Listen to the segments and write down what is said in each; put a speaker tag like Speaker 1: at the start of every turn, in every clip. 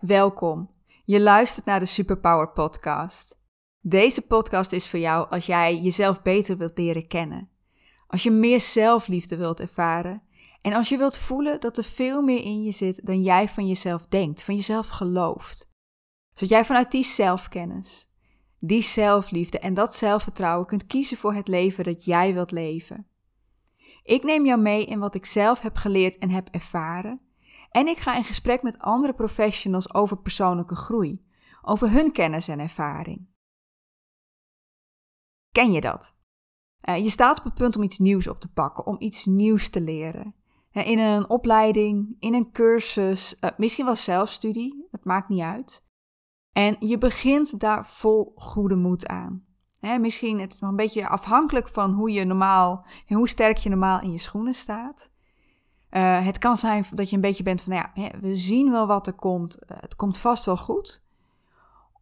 Speaker 1: Welkom. Je luistert naar de Superpower Podcast. Deze podcast is voor jou als jij jezelf beter wilt leren kennen. Als je meer zelfliefde wilt ervaren. En als je wilt voelen dat er veel meer in je zit dan jij van jezelf denkt, van jezelf gelooft. Zodat jij vanuit die zelfkennis, die zelfliefde en dat zelfvertrouwen kunt kiezen voor het leven dat jij wilt leven. Ik neem jou mee in wat ik zelf heb geleerd en heb ervaren. En ik ga in gesprek met andere professionals over persoonlijke groei, over hun kennis en ervaring. Ken je dat? Uh, je staat op het punt om iets nieuws op te pakken, om iets nieuws te leren. Uh, in een opleiding, in een cursus, uh, misschien wel zelfstudie, het maakt niet uit. En je begint daar vol goede moed aan. Misschien het is nog een beetje afhankelijk van hoe je normaal, hoe sterk je normaal in je schoenen staat. Uh, het kan zijn dat je een beetje bent van, nou ja, we zien wel wat er komt. Uh, het komt vast wel goed.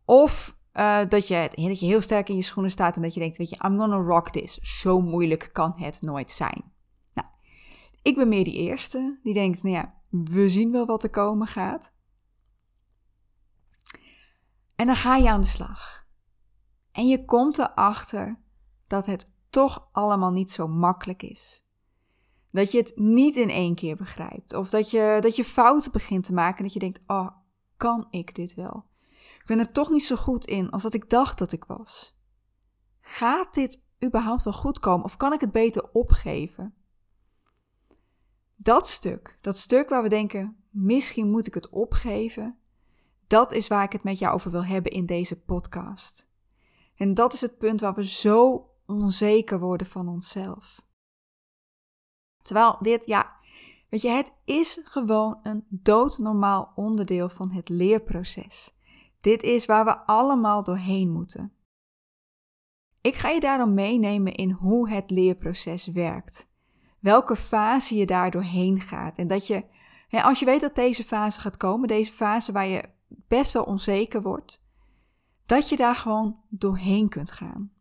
Speaker 1: Of uh, dat, je, dat je heel sterk in je schoenen staat en dat je denkt, weet je, I'm gonna rock this. Zo moeilijk kan het nooit zijn. Nou, ik ben meer die eerste die denkt, nou ja, we zien wel wat er komen gaat. En dan ga je aan de slag. En je komt erachter dat het toch allemaal niet zo makkelijk is. Dat je het niet in één keer begrijpt. Of dat je, dat je fouten begint te maken en dat je denkt: oh, kan ik dit wel? Ik ben er toch niet zo goed in als dat ik dacht dat ik was. Gaat dit überhaupt wel goed komen of kan ik het beter opgeven? Dat stuk, dat stuk waar we denken: misschien moet ik het opgeven, dat is waar ik het met jou over wil hebben in deze podcast. En dat is het punt waar we zo onzeker worden van onszelf. Terwijl dit, ja, weet je, het is gewoon een doodnormaal onderdeel van het leerproces. Dit is waar we allemaal doorheen moeten. Ik ga je daarom meenemen in hoe het leerproces werkt. Welke fase je daar doorheen gaat. En dat je, als je weet dat deze fase gaat komen, deze fase waar je best wel onzeker wordt, dat je daar gewoon doorheen kunt gaan.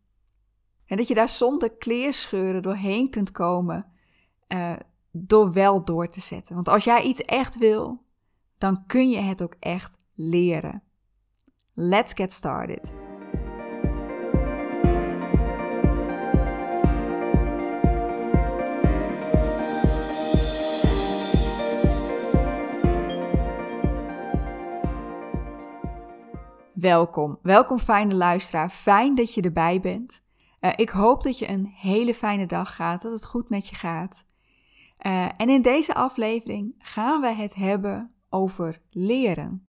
Speaker 1: En dat je daar zonder kleerscheuren doorheen kunt komen uh, door wel door te zetten. Want als jij iets echt wil, dan kun je het ook echt leren. Let's get started. Welkom, welkom fijne luisteraar. Fijn dat je erbij bent. Uh, ik hoop dat je een hele fijne dag gaat, dat het goed met je gaat. Uh, en in deze aflevering gaan we het hebben over leren.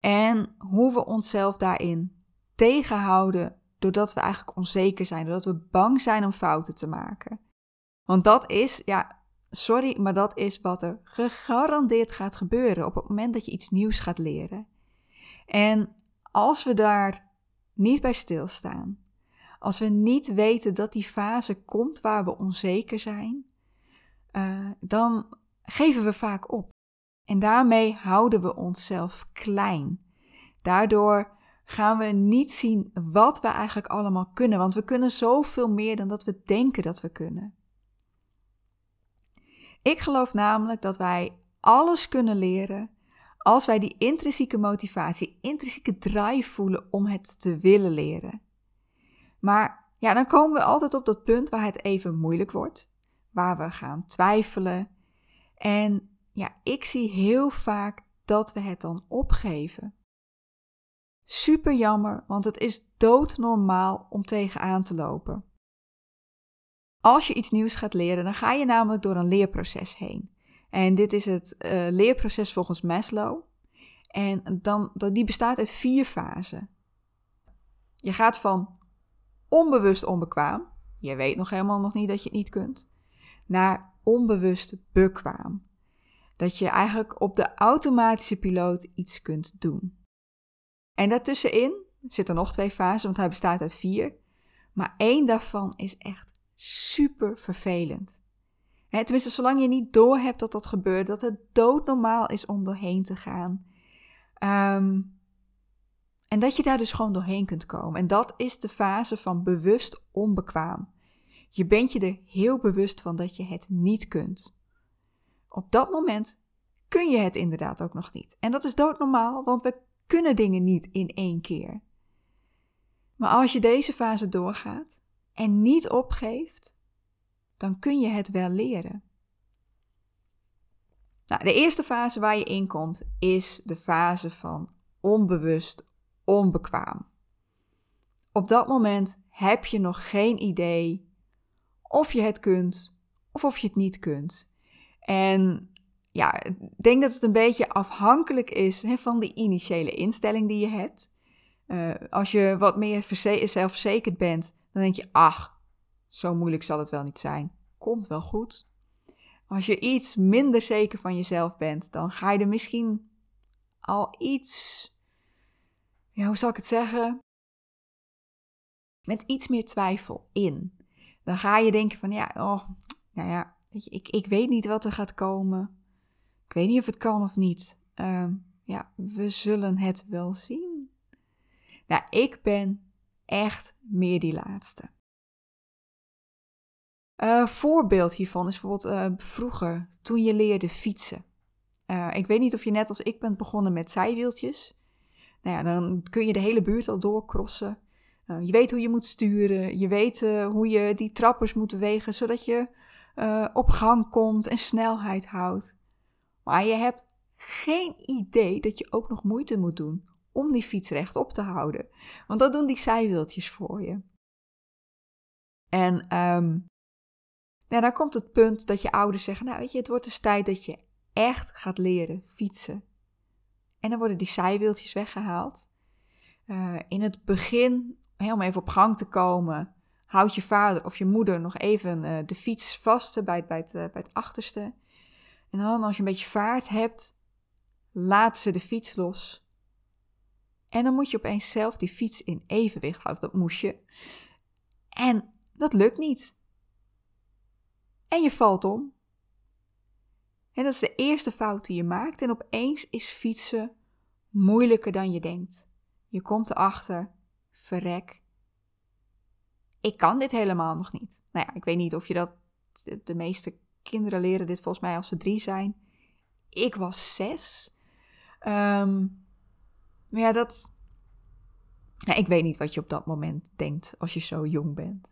Speaker 1: En hoe we onszelf daarin tegenhouden doordat we eigenlijk onzeker zijn, doordat we bang zijn om fouten te maken. Want dat is, ja, sorry, maar dat is wat er gegarandeerd gaat gebeuren op het moment dat je iets nieuws gaat leren. En als we daar niet bij stilstaan, als we niet weten dat die fase komt waar we onzeker zijn, uh, dan geven we vaak op. En daarmee houden we onszelf klein. Daardoor gaan we niet zien wat we eigenlijk allemaal kunnen, want we kunnen zoveel meer dan dat we denken dat we kunnen. Ik geloof namelijk dat wij alles kunnen leren als wij die intrinsieke motivatie, intrinsieke drive voelen om het te willen leren. Maar ja, dan komen we altijd op dat punt waar het even moeilijk wordt, waar we gaan twijfelen. En ja, ik zie heel vaak dat we het dan opgeven. Super jammer, want het is doodnormaal om tegenaan te lopen. Als je iets nieuws gaat leren, dan ga je namelijk door een leerproces heen. En dit is het uh, leerproces volgens Maslow. En dan, die bestaat uit vier fasen. Je gaat van onbewust onbekwaam, je weet nog helemaal nog niet dat je het niet kunt, naar onbewust bekwaam. Dat je eigenlijk op de automatische piloot iets kunt doen. En daartussenin zitten nog twee fasen, want hij bestaat uit vier. Maar één daarvan is echt super vervelend tenminste, zolang je niet doorhebt dat dat gebeurt, dat het doodnormaal is om doorheen te gaan. Ehm, en dat je daar dus gewoon doorheen kunt komen. En dat is de fase van bewust onbekwaam. Je bent je er heel bewust van dat je het niet kunt. Op dat moment kun je het inderdaad ook nog niet. En dat is doodnormaal, want we kunnen dingen niet in één keer. Maar als je deze fase doorgaat en niet opgeeft, dan kun je het wel leren. Nou, de eerste fase waar je in komt is de fase van onbewust onbekwaam. Op dat moment heb je nog geen idee of je het kunt of of je het niet kunt. En ja, ik denk dat het een beetje afhankelijk is hè, van de initiële instelling die je hebt. Uh, als je wat meer zelfverzekerd bent, dan denk je, ach, zo moeilijk zal het wel niet zijn. Komt wel goed. Als je iets minder zeker van jezelf bent, dan ga je er misschien al iets, ja, hoe zal ik het zeggen? Met iets meer twijfel in. Dan ga je denken van, ja, oh, nou ja, weet je, ik, ik weet niet wat er gaat komen. Ik weet niet of het kan of niet. Uh, ja, we zullen het wel zien. Nou, ik ben echt meer die laatste. Uh, voorbeeld hiervan is bijvoorbeeld uh, vroeger, toen je leerde fietsen. Uh, ik weet niet of je net als ik bent begonnen met zijwieltjes. Nou ja, dan kun je de hele buurt al doorcrossen. je weet hoe je moet sturen. Je weet hoe je die trappers moet bewegen, zodat je op gang komt en snelheid houdt. Maar je hebt geen idee dat je ook nog moeite moet doen om die fiets rechtop te houden. Want dat doen die zijwieltjes voor je. En um, nou, dan komt het punt dat je ouders zeggen: Nou, weet je, het wordt dus tijd dat je echt gaat leren fietsen. En dan worden die zijwieltjes weggehaald. In het begin, om even op gang te komen, houdt je vader of je moeder nog even uh, de fiets vast bij, bij, het, uh, bij het achterste. En dan, als je een beetje vaart hebt, laat ze de fiets los. En dan moet je opeens zelf die fiets in evenwicht houden. Dat moest je. En dat lukt niet en je valt om. En dat is de eerste fout die je maakt. En opeens is fietsen moeilijker dan je denkt. Je komt erachter, verrek. Ik kan dit helemaal nog niet. Nou ja, ik weet niet of je dat. De meeste kinderen leren dit volgens mij als ze drie zijn. Ik was zes. Um, maar ja, dat. ik weet niet wat je op dat moment denkt als je zo jong bent.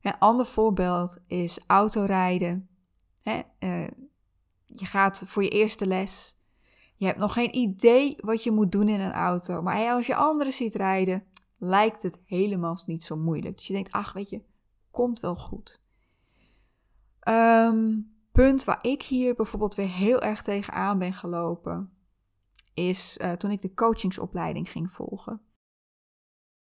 Speaker 1: Een ander voorbeeld is autorijden. Hè? Uh, je gaat voor je eerste les. Je hebt nog geen idee wat je moet doen in een auto. Maar als je anderen ziet rijden, lijkt het helemaal niet zo moeilijk. Dus je denkt, ach, weet je, komt wel goed. Um, punt waar ik hier bijvoorbeeld weer heel erg tegenaan ben gelopen, is uh, toen ik de coachingsopleiding ging volgen.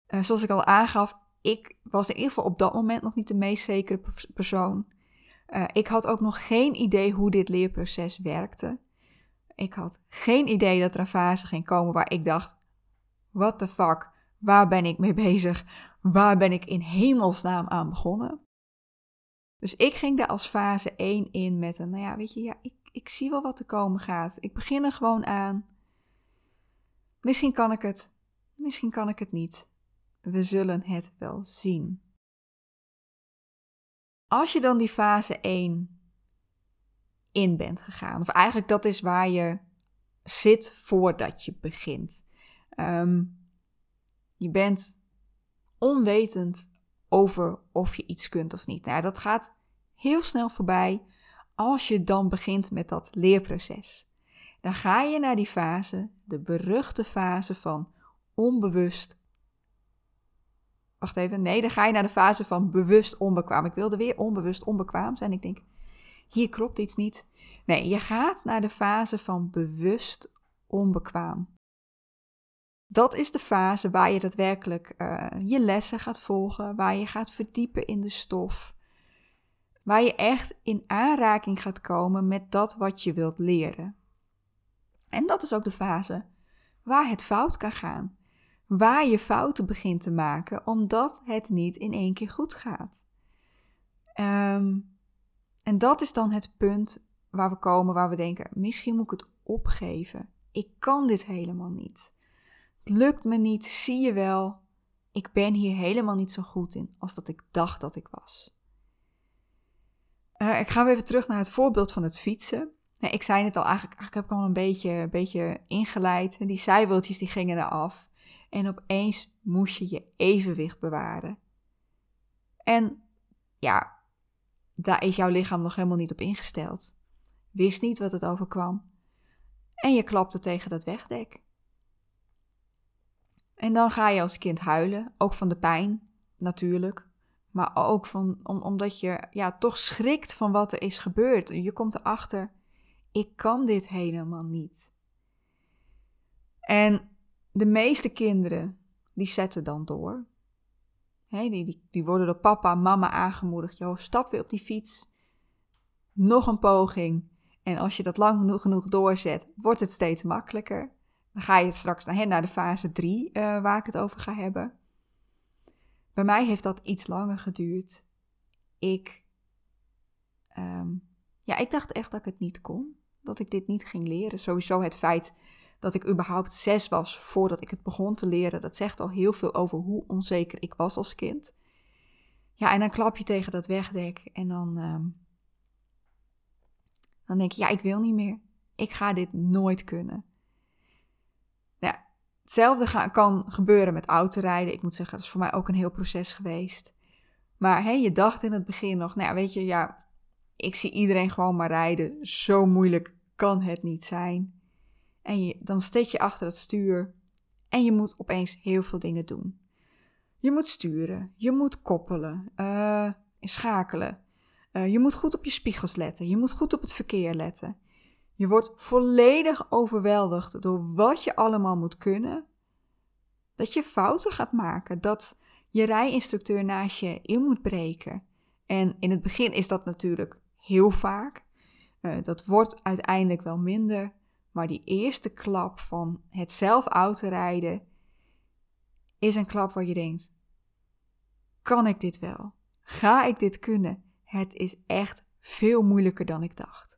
Speaker 1: Uh, zoals ik al aangaf, ik was in ieder geval op dat moment nog niet de meest zekere persoon. Uh, ik had ook nog geen idee hoe dit leerproces werkte. Ik had geen idee dat er fase ging komen waar ik dacht: what the fuck, waar ben ik mee bezig? Waar ben ik in hemelsnaam aan begonnen? Dus ik ging daar als fase 1 in met een, nou ja, weet je, ja, ik, ik zie wel wat er komen gaat. Ik begin er gewoon aan. Misschien kan ik het, misschien kan ik het niet. We zullen het wel zien. Als je dan die fase 1 in bent gegaan, of eigenlijk dat is waar je zit voordat je begint. Um, je bent onwetend over of je iets kunt of niet. Nou, dat gaat heel snel voorbij als je dan begint met dat leerproces. Dan ga je naar die fase, de beruchte fase van onbewust Wacht even. Nee, dan ga je naar de fase van bewust onbekwaam. Ik wilde weer onbewust onbekwaam zijn. Ik denk, hier klopt iets niet. Nee, je gaat naar de fase van bewust onbekwaam. Dat is de fase waar je daadwerkelijk uh, je lessen gaat volgen, waar je gaat verdiepen in de stof, waar je echt in aanraking gaat komen met dat wat je wilt leren. En dat is ook de fase waar het fout kan gaan waar je fouten begint te maken, omdat het niet in één keer goed gaat. Ehm, en dat is dan het punt waar we komen, waar we denken: misschien moet ik het opgeven. Ik kan dit helemaal niet. Het lukt me niet, zie je wel. Ik ben hier helemaal niet zo goed in als dat ik dacht dat ik was. Uh, ik ga weer even terug naar het voorbeeld van het fietsen. Ik zei het al, eigenlijk, eigenlijk heb ik al een beetje, beetje ingeleid. Die zijwieltjes die gingen eraf. En opeens moest je je evenwicht bewaren. En ja, daar is jouw lichaam nog helemaal niet op ingesteld. Wist niet wat het overkwam. En je klapte tegen dat wegdek. En dan ga je als kind huilen, ook van de pijn, natuurlijk. Maar ook van, om, omdat je ja, toch schrikt van wat er is gebeurd. Je komt erachter, ik kan dit helemaal niet. En de meeste kinderen, die zetten dan door. die, die, die worden door papa en mama aangemoedigd. Joh, stap weer op die fiets. Nog een poging. En als je dat lang genoeg doorzet, wordt het steeds makkelijker. Dan ga je straks naar, naar de fase 3, uh, eh, waar ik het over ga hebben. Bij mij heeft dat iets langer geduurd. Ik, um, ja, ik dacht echt dat ik het niet kon. Dat ik dit niet ging leren. Sowieso het feit dat ik überhaupt zes was voordat ik het begon te leren. Dat zegt al heel veel over hoe onzeker ik was als kind. Ja, en dan klap je tegen dat wegdek en dan, um, dan denk je, ja, ik wil niet meer. Ik ga dit nooit kunnen. Hetzelfde kan gebeuren met autorijden. Ik moet zeggen, dat is voor mij ook een heel proces geweest. Maar hey, je dacht in het begin nog, nou ja, weet je, ja, ik zie iedereen gewoon maar rijden. Zo moeilijk kan het niet zijn. En je, dan steek je achter het stuur en je moet opeens heel veel dingen doen. Je moet sturen, je moet koppelen, uh, schakelen. Uh, je moet goed op je spiegels letten, je moet goed op het verkeer letten. Je wordt volledig overweldigd door wat je allemaal moet kunnen. Dat je fouten gaat maken, dat je rijinstructeur naast je in moet breken. En in het begin is dat natuurlijk heel vaak. Uh, dat wordt uiteindelijk wel minder. Maar die eerste klap van het zelf autorijden is een klap waar je denkt: kan ik dit wel? Ga ik dit kunnen? Het is echt veel moeilijker dan ik dacht.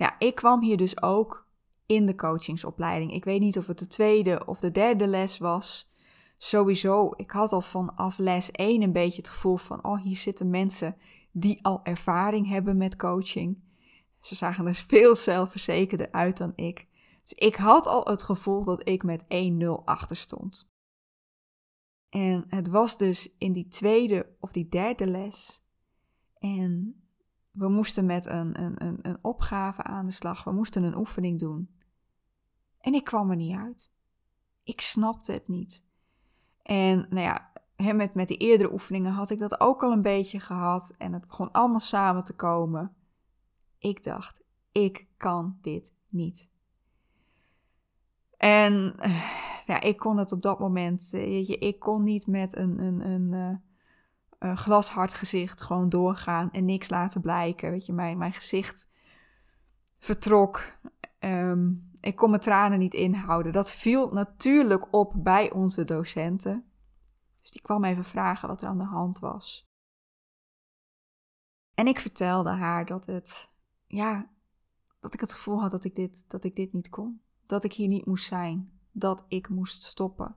Speaker 1: Ja, ik kwam hier dus ook in de coachingsopleiding. Ik weet niet of het de tweede of de derde les was. Sowieso, ik had al vanaf les 1 een beetje het gevoel van: oh, hier zitten mensen die al ervaring hebben met coaching. Ze zagen er veel zelfverzekerder uit dan ik. Dus ik had al het gevoel dat ik met 1-0 achter stond. En het was dus in die tweede of die derde les. En we moesten met een, een, een, een opgave aan de slag. We moesten een oefening doen. En ik kwam er niet uit. Ik snapte het niet. En nou ja, met, met die eerdere oefeningen had ik dat ook al een beetje gehad. En het begon allemaal samen te komen. Ik dacht, ik kan dit niet. En ja, ik kon het op dat moment, weet je, ik kon niet met een, een, een, een eh, uh, glashard gezicht gewoon doorgaan en niks laten blijken. Weet je, mijn, mijn gezicht vertrok. Ehm, ik kon mijn tranen niet inhouden. Dat viel natuurlijk op bij onze docenten. Dus die kwam even vragen wat er aan de hand was. En ik vertelde haar dat het, ja, dat ik het gevoel had dat ik dit, dat ik dit niet kon. Dat ik hier niet moest zijn. Dat ik moest stoppen.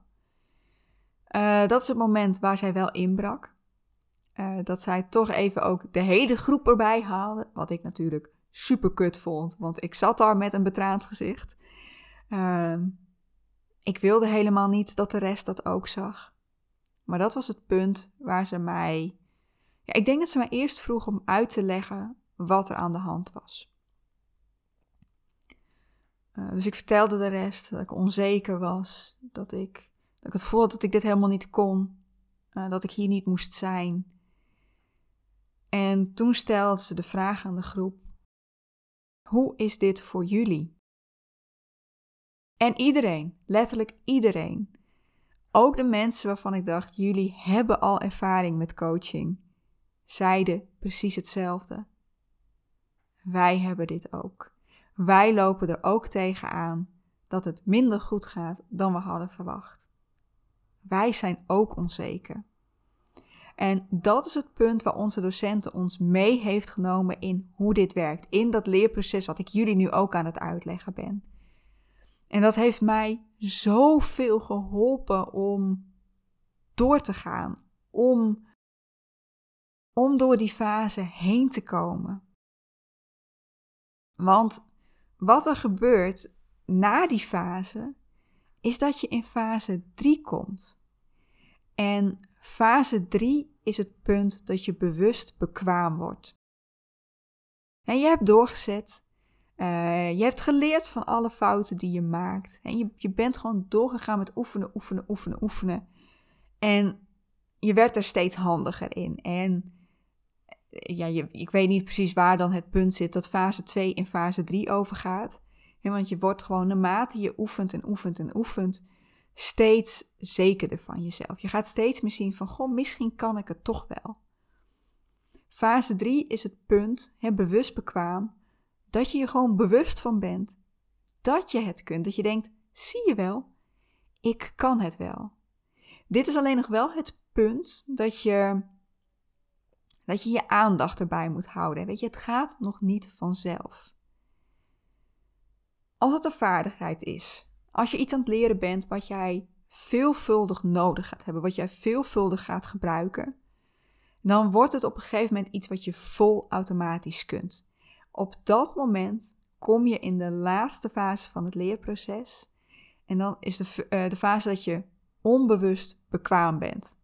Speaker 1: Uh, dat is het moment waar zij wel inbrak. Uh, dat zij toch even ook de hele groep erbij haalde. Wat ik natuurlijk super kut vond, want ik zat daar met een betraand gezicht. Uh, ik wilde helemaal niet dat de rest dat ook zag. Maar dat was het punt waar ze mij. Ja, ik denk dat ze mij eerst vroeg om uit te leggen wat er aan de hand was. Uh, dus ik vertelde de rest dat ik onzeker was, dat ik, dat ik het voelde dat ik dit helemaal niet kon, uh, dat ik hier niet moest zijn. En toen stelde ze de vraag aan de groep: Hoe is dit voor jullie? En iedereen, letterlijk iedereen, ook de mensen waarvan ik dacht: jullie hebben al ervaring met coaching, zeiden precies hetzelfde. Wij hebben dit ook. Wij lopen er ook tegenaan dat het minder goed gaat dan we hadden verwacht. Wij zijn ook onzeker. En dat is het punt waar onze docenten ons mee heeft genomen in hoe dit werkt. In dat leerproces wat ik jullie nu ook aan het uitleggen ben. En dat heeft mij zoveel geholpen om door te gaan. Om, om door die fase heen te komen. Want wat er gebeurt na die fase, is dat je in fase 3 komt. En fase 3 is het punt dat je bewust bekwaam wordt. En je hebt doorgezet. Uh, je hebt geleerd van alle fouten die je maakt. En je, je bent gewoon doorgegaan met oefenen, oefenen, oefenen, oefenen. En je werd er steeds handiger in. En ja, je, ik weet niet precies waar dan het punt zit dat fase 2 in fase 3 overgaat. Want je wordt gewoon naarmate je oefent en oefent en oefent, steeds zekerder van jezelf. Je gaat steeds meer zien van, goh, misschien kan ik het toch wel. Fase 3 is het punt, hè, bewust bekwaam, dat je je gewoon bewust van bent. Dat je het kunt. Dat je denkt, zie je wel, ik kan het wel. Dit is alleen nog wel het punt dat je dat je je aandacht erbij moet houden. Weet je, het gaat nog niet vanzelf. Als het een vaardigheid is, als je iets aan het leren bent wat jij veelvuldig nodig gaat hebben, wat jij veelvuldig gaat gebruiken, dan wordt het op een gegeven moment iets wat je vol automatisch kunt. Op dat moment kom je in de laatste fase van het leerproces. En dan is de, uh, de fase dat je onbewust bekwaam bent.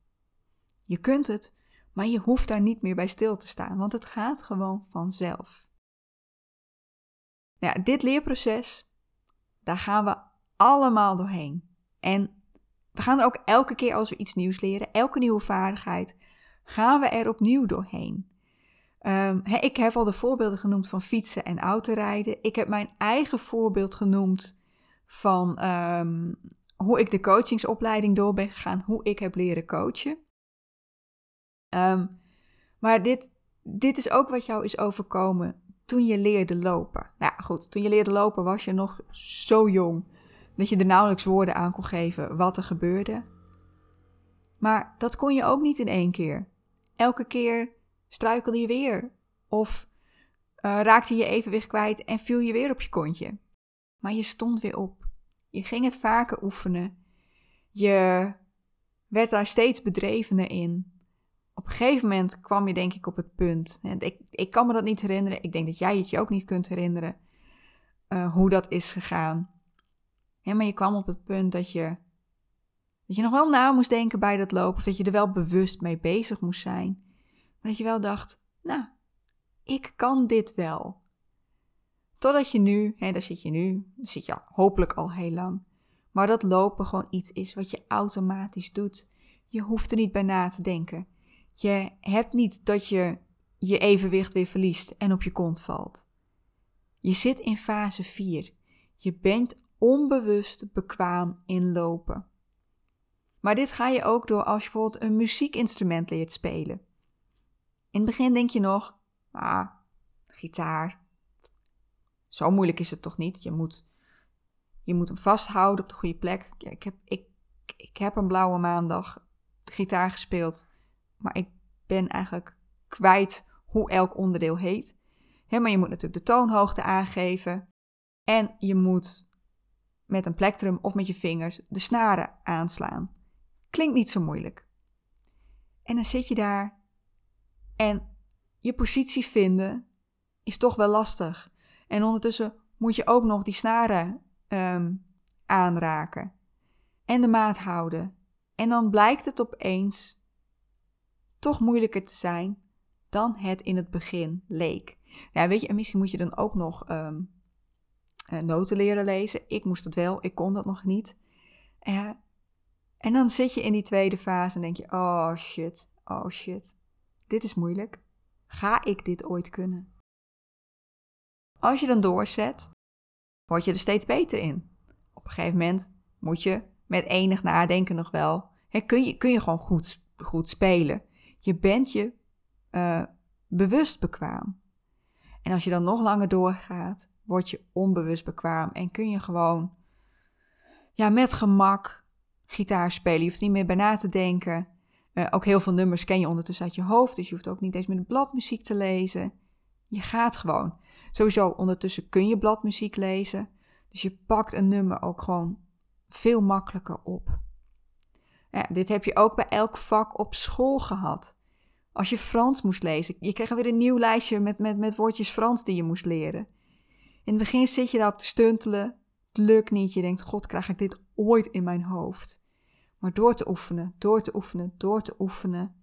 Speaker 1: Je kunt het, maar je hoeft daar niet meer bij stil te staan, want het gaat gewoon vanzelf. Ja, dit leerproces, daar gaan we allemaal doorheen. En we gaan er ook elke keer als we iets nieuws leren, elke nieuwe vaardigheid, gaan we er opnieuw doorheen. Um, ik heb al de voorbeelden genoemd van fietsen en autorijden. Ik heb mijn eigen voorbeeld genoemd van um, hoe ik de coachingsopleiding door ben gegaan, hoe ik heb leren coachen. Um, maar dit, dit is ook wat jou is overkomen toen je leerde lopen. Nou goed, toen je leerde lopen was je nog zo jong dat je er nauwelijks woorden aan kon geven wat er gebeurde. Maar dat kon je ook niet in één keer. Elke keer struikelde je weer of uh, raakte je evenwicht kwijt en viel je weer op je kontje. Maar je stond weer op. Je ging het vaker oefenen. Je werd daar steeds bedrevener in. Op een gegeven moment kwam je denk ik op het punt. Ik, ik kan me dat niet herinneren. Ik denk dat jij het je ook niet kunt herinneren. Uh, hoe dat is gegaan. Ja, maar je kwam op het punt dat je, dat je nog wel na moest denken bij dat lopen. Of dat je er wel bewust mee bezig moest zijn. Maar dat je wel dacht, nou, ik kan dit wel. Totdat je nu, hè, daar zit je nu, daar zit je hopelijk al heel lang. Maar dat lopen gewoon iets is wat je automatisch doet. Je hoeft er niet bij na te denken. Je hebt niet dat je je evenwicht weer verliest en op je kont valt. Je zit in fase 4. Je bent onbewust bekwaam in lopen. Maar dit ga je ook door als je bijvoorbeeld een muziekinstrument leert spelen. In het begin denk je nog, ah, gitaar. Zo moeilijk is het toch niet? Je moet, je moet hem vasthouden op de goede plek. Ik, heb, ik, ik heb een blauwe maandag gitaar gespeeld, maar ik ben eigenlijk kwijt hoe elk onderdeel heet. maar je moet natuurlijk de toonhoogte aangeven. En je moet met een plektrum of met je vingers de snaren aanslaan. Klinkt niet zo moeilijk. En dan zit je daar en je positie vinden is toch wel lastig. En ondertussen moet je ook nog die snaren ehm, aanraken en de maat houden. En dan blijkt het opeens toch moeilijker te zijn dan het in het begin leek. Ja, weet je, en misschien moet je dan ook nog um, noten leren lezen. Ik moest het wel, ik kon dat nog niet. Uh, en dan zit je in die tweede fase en denk je: oh shit, oh shit, dit is moeilijk. Ga ik dit ooit kunnen? Als je dan doorzet, word je er steeds beter in. Op een gegeven moment moet je met enig nadenken nog wel. Kun, je, kun je gewoon goed, goed spelen. Je bent je uh, bewust bekwaam. En als je dan nog langer doorgaat, word je onbewust bekwaam en kun je gewoon ja, met gemak gitaar spelen. Je hoeft niet meer bij na te denken. Uh, ook heel veel nummers ken je ondertussen uit je hoofd, dus je hoeft ook niet eens met bladmuziek te lezen. Je gaat gewoon. Sowieso, ondertussen kun je bladmuziek lezen. Dus je pakt een nummer ook gewoon veel makkelijker op. Ja, dit heb je ook bij elk vak op school gehad. Als je Frans moest lezen, je kreeg weer een nieuw lijstje met, met, met woordjes Frans die je moest leren. In het begin zit je daarop te stuntelen. Het lukt niet. Je denkt, god, krijg ik dit ooit in mijn hoofd? Maar door te oefenen, door te oefenen, door te oefenen,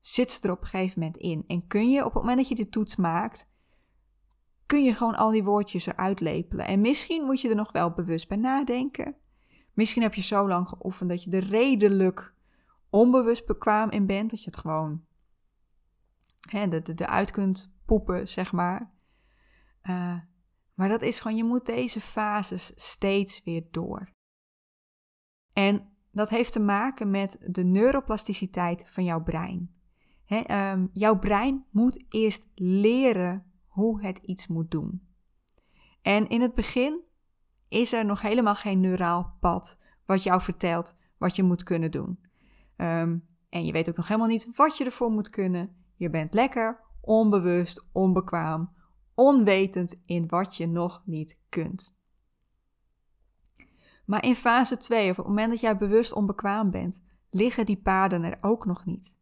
Speaker 1: zit ze er op een gegeven moment in. En kun je op het moment dat je de toets maakt, kun je gewoon al die woordjes eruit lepelen. En misschien moet je er nog wel bewust bij nadenken. Misschien heb je zo lang geoefend dat je er redelijk onbewust bekwaam in bent. Dat je het gewoon hè, de, de, uit kunt poepen, zeg maar. Uh, maar dat is gewoon, je moet deze fases steeds weer door. En dat heeft te maken met de neuroplasticiteit van jouw brein. He, um, jouw brein moet eerst leren hoe het iets moet doen. En in het begin is er nog helemaal geen neuraal pad wat jou vertelt wat je moet kunnen doen. Um, en je weet ook nog helemaal niet wat je ervoor moet kunnen. Je bent lekker onbewust, onbekwaam, onwetend in wat je nog niet kunt. Maar in fase 2, op het moment dat jij bewust onbekwaam bent, liggen die paden er ook nog niet.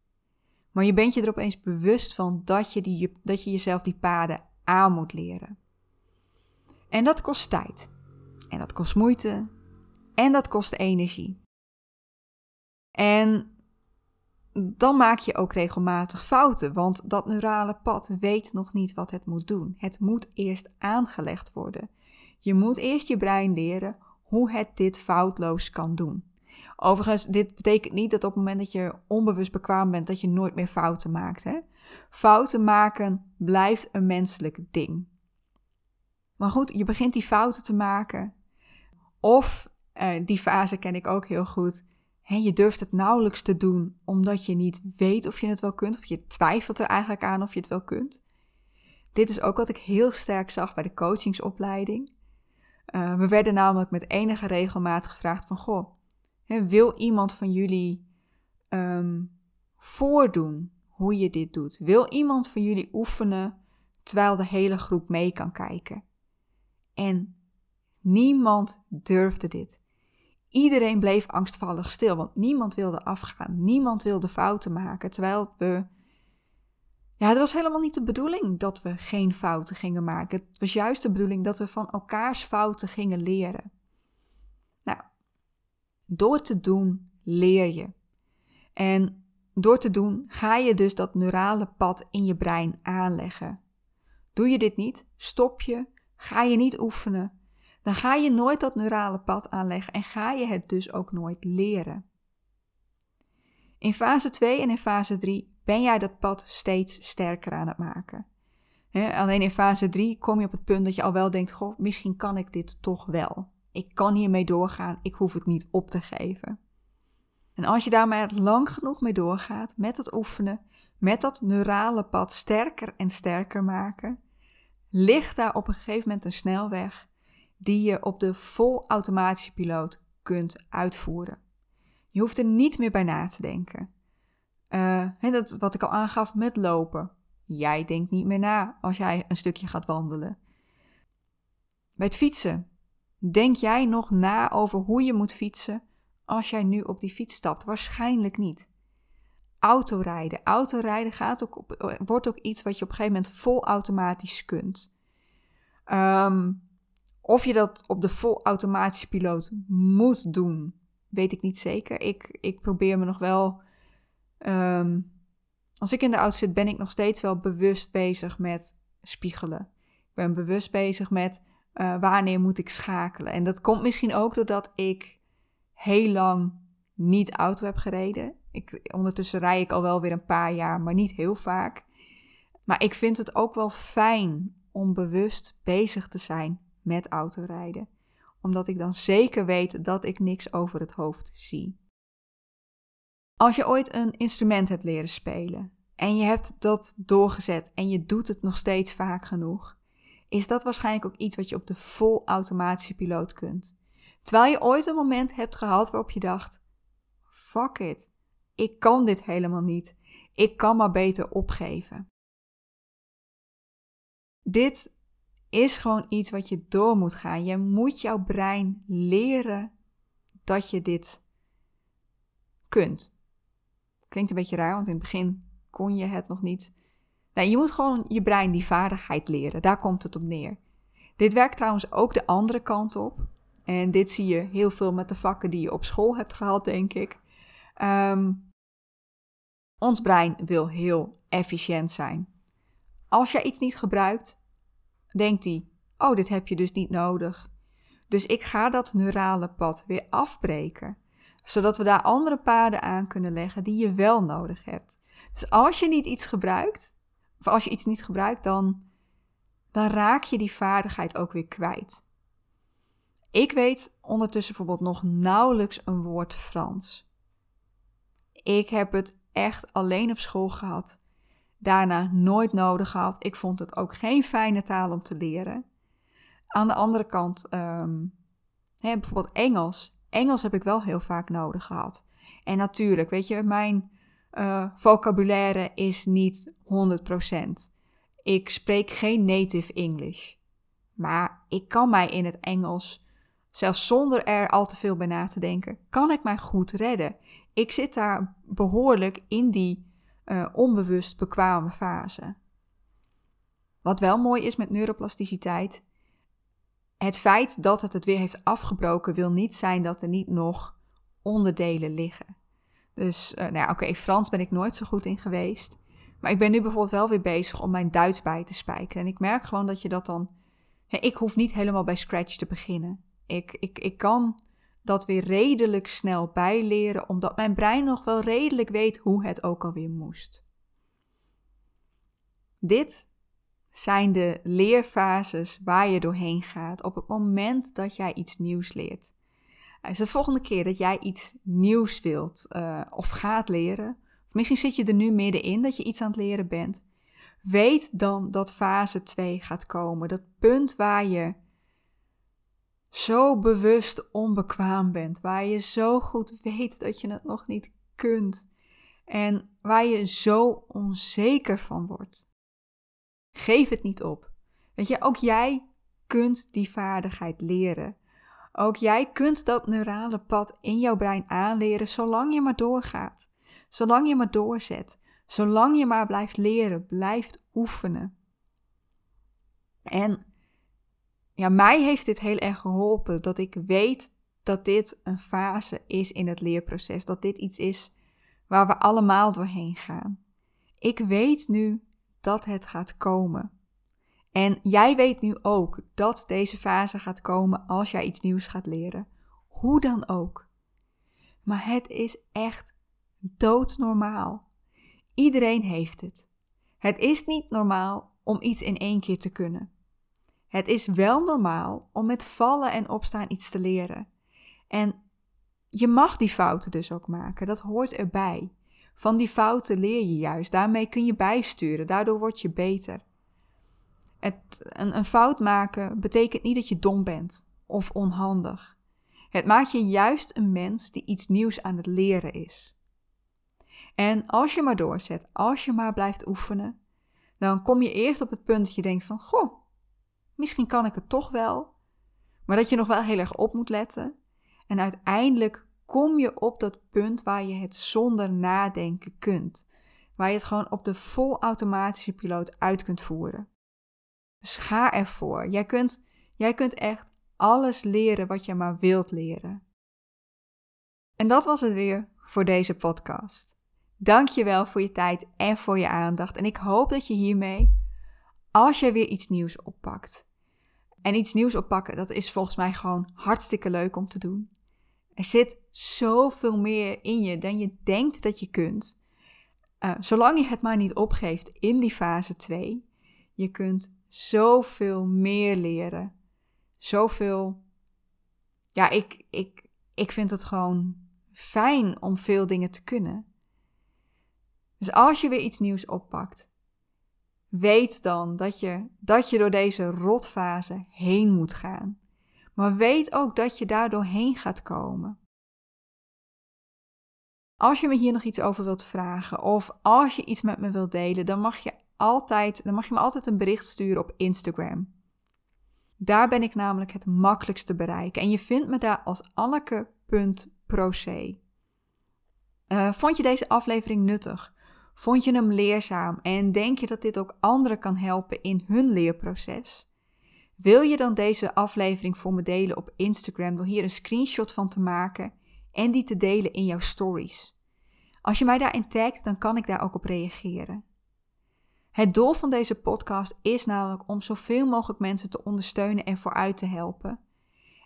Speaker 1: Maar je bent je er opeens bewust van dat je, die, dat je jezelf die paden aan moet leren. En dat kost tijd. En dat kost moeite. En dat kost energie. En dan maak je ook regelmatig fouten, want dat neurale pad weet nog niet wat het moet doen. Het moet eerst aangelegd worden. Je moet eerst je brein leren hoe het dit foutloos kan doen. Overigens, dit betekent niet dat op het moment dat je onbewust bekwaam bent, dat je nooit meer fouten maakt. Hè? Fouten maken blijft een menselijk ding. Maar goed, je begint die fouten te maken. Of, eh, die fase ken ik ook heel goed, je durft het nauwelijks te doen omdat je niet weet of je het wel kunt, of je twijfelt er eigenlijk aan of je het wel kunt. Dit is ook wat ik heel sterk zag bij de coachingsopleiding. Uh, we werden namelijk met enige regelmaat gevraagd van, goh, wil iemand van jullie um, voordoen hoe je dit doet? Wil iemand van jullie oefenen terwijl de hele groep mee kan kijken? En niemand durfde dit. Iedereen bleef angstvallig stil, want niemand wilde afgaan. Niemand wilde fouten maken. Terwijl we. Ja, het was helemaal niet de bedoeling dat we geen fouten gingen maken. Het was juist de bedoeling dat we van elkaars fouten gingen leren. Nou, door te doen leer je. En door te doen ga je dus dat neurale pad in je brein aanleggen. Doe je dit niet, stop je, ga je niet oefenen, dan ga je nooit dat neurale pad aanleggen en ga je het dus ook nooit leren. In fase 2 en in fase 3 ben jij dat pad steeds sterker aan het maken. alleen in fase 3 kom je op het punt dat je al wel denkt: Goh, misschien kan ik dit toch wel. Ik kan hiermee doorgaan, ik hoef het niet op te geven. En als je daar maar lang genoeg mee doorgaat, met het oefenen, met dat neurale pad sterker en sterker maken, ligt daar op een gegeven moment een snelweg die je op de vol automatische piloot kunt uitvoeren. Je hoeft er niet meer bij na te denken. Uh, dat wat ik al aangaf met lopen. Jij denkt niet meer na als jij een stukje gaat wandelen. Bij het fietsen. Denk jij nog na over hoe je moet fietsen als jij nu op die fiets stapt? Waarschijnlijk niet. Autorijden. Autorijden gaat ook op, wordt ook iets wat je op een gegeven moment vol automatisch kunt. Um, of je dat op de vol automatische piloot moet doen, weet ik niet zeker. Ik, ik probeer me nog wel. Ehm, als ik in de auto zit, ben ik nog steeds wel bewust bezig met spiegelen. Ik ben bewust bezig met uh, wanneer moet ik schakelen. En dat komt misschien ook doordat ik heel lang niet auto heb gereden. Ik, ondertussen rij ik al wel weer een paar jaar, maar niet heel vaak. Maar ik vind het ook wel fijn om bewust bezig te zijn met autorijden, omdat ik dan zeker weet dat ik niks over het hoofd zie. Als je ooit een instrument hebt leren spelen en je hebt dat doorgezet en je doet het nog steeds vaak genoeg, is dat waarschijnlijk ook iets wat je op de vol automatische piloot kunt. Terwijl je ooit een moment hebt gehad waarop je dacht: fuck it, ik kan dit helemaal niet. Ik kan maar beter opgeven. Dit is gewoon iets wat je door moet gaan. Je moet jouw brein leren dat je dit kunt. Klinkt een beetje raar, want in het begin kon je het nog niet. Nee, je moet gewoon je brein die vaardigheid leren. Daar komt het op neer. Dit werkt trouwens ook de andere kant op. En dit zie je heel veel met de vakken die je op school hebt gehad, denk ik. Ehm, ons brein wil heel efficiënt zijn. Als jij iets niet gebruikt, denkt hij: Oh, dit heb je dus niet nodig. Dus ik ga dat neurale pad weer afbreken, zodat we daar andere paden aan kunnen leggen die je wel nodig hebt. Dus als je niet iets gebruikt, of als je iets niet gebruikt, dan, dan raak je die vaardigheid ook weer kwijt. Ik weet ondertussen bijvoorbeeld nog nauwelijks een woord Frans. Ik heb het echt alleen op school gehad. Daarna nooit nodig gehad. Ik vond het ook geen fijne taal om te leren. Aan de andere kant, um, hè, bijvoorbeeld Engels. Engels heb ik wel heel vaak nodig gehad. En natuurlijk, weet je, mijn uh, vocabulaire is niet 100%. Ik spreek geen native English. Maar ik kan mij in het Engels, zelfs zonder er al te veel bij na te denken, kan ik mij goed redden. Ik zit daar behoorlijk in die uh, onbewust bekwame fase. Wat wel mooi is met neuroplasticiteit, het feit dat het het weer heeft afgebroken wil niet zijn dat er niet nog onderdelen liggen. Dus, uh, nou ja, oké, Frans ben ik nooit zo goed in geweest. Maar ik ben nu bijvoorbeeld wel weer bezig om mijn Duits bij te spijkeren. En ik merk gewoon dat je dat dan. ik hoef niet helemaal bij scratch te beginnen. Ik, ik, ik kan dat weer redelijk snel bijleren, omdat mijn brein nog wel redelijk weet hoe het ook alweer moest. Dit zijn de leerfases waar je doorheen gaat op het moment dat jij iets nieuws leert. Dus de volgende keer dat jij iets nieuws wilt uh, of gaat leren, of misschien zit je er nu middenin dat je iets aan het leren bent, weet dan dat fase 2 gaat komen. Dat punt waar je zo bewust onbekwaam bent, waar je zo goed weet dat je het nog niet kunt en waar je zo onzeker van wordt. Geef het niet op. Weet je, ook jij kunt die vaardigheid leren. Ook jij kunt dat neurale pad in jouw brein aanleren zolang je maar doorgaat. Zolang je maar doorzet. Zolang je maar blijft leren, blijft oefenen. En ja, mij heeft dit heel erg geholpen dat ik weet dat dit een fase is in het leerproces. Dat dit iets is waar we allemaal doorheen gaan. Ik weet nu dat het gaat komen. En jij weet nu ook dat deze fase gaat komen als jij iets nieuws gaat leren. Hoe dan ook. Maar het is echt doodnormaal. Iedereen heeft het. Het is niet normaal om iets in één keer te kunnen. Het is wel normaal om met vallen en opstaan iets te leren. En je mag die fouten dus ook maken, dat hoort erbij. Van die fouten leer je juist, daarmee kun je bijsturen, daardoor word je beter. Het, een, een fout maken betekent niet dat je dom bent of onhandig. Het maakt je juist een mens die iets nieuws aan het leren is. En als je maar doorzet, als je maar blijft oefenen, dan kom je eerst op het punt dat je denkt van, goh, misschien kan ik het toch wel. Maar dat je nog wel heel erg op moet letten. En uiteindelijk kom je op dat punt waar je het zonder nadenken kunt. Waar je het gewoon op de vol automatische piloot uit kunt voeren. Dus ga ervoor. Jij kunt, jij kunt echt alles leren wat je maar wilt leren. En dat was het weer voor deze podcast. Dank je wel voor je tijd en voor je aandacht. En ik hoop dat je hiermee, als je weer iets nieuws oppakt, en iets nieuws oppakken, dat is volgens mij gewoon hartstikke leuk om te doen. Er zit zoveel meer in je dan je denkt dat je kunt. Uh, zolang je het maar niet opgeeft in die fase 2, je kunt zoveel meer leren. Zoveel. Ja, ik, ik, ik vind het gewoon fijn om veel dingen te kunnen. Dus als je weer iets nieuws oppakt, weet dan dat je, dat je door deze rotfase heen moet gaan. Maar weet ook dat je daar doorheen gaat komen. Als je me hier nog iets over wilt vragen of als je iets met me wilt delen, dan mag je altijd, dan mag je me altijd een bericht sturen op Instagram. Daar ben ik namelijk het makkelijkst te bereiken. En je vindt me daar als anneke.proc. Uh, vond je deze aflevering nuttig? Vond je hem leerzaam en denk je dat dit ook anderen kan helpen in hun leerproces? Wil je dan deze aflevering voor me delen op Instagram door hier een screenshot van te maken en die te delen in jouw stories? Als je mij daarin tagt, dan kan ik daar ook op reageren. Het doel van deze podcast is namelijk om zoveel mogelijk mensen te ondersteunen en vooruit te helpen.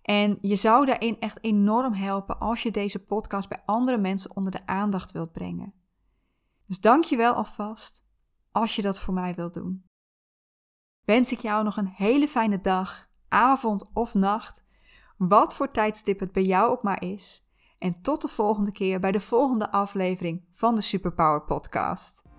Speaker 1: En je zou daarin echt enorm helpen als je deze podcast bij andere mensen onder de aandacht wilt brengen. Dus dank je wel alvast als je dat voor mij wilt doen. Wens ik jou nog een hele fijne dag, avond of nacht, wat voor tijdstip het bij jou ook maar is. En tot de volgende keer bij de volgende aflevering van de Superpower Podcast.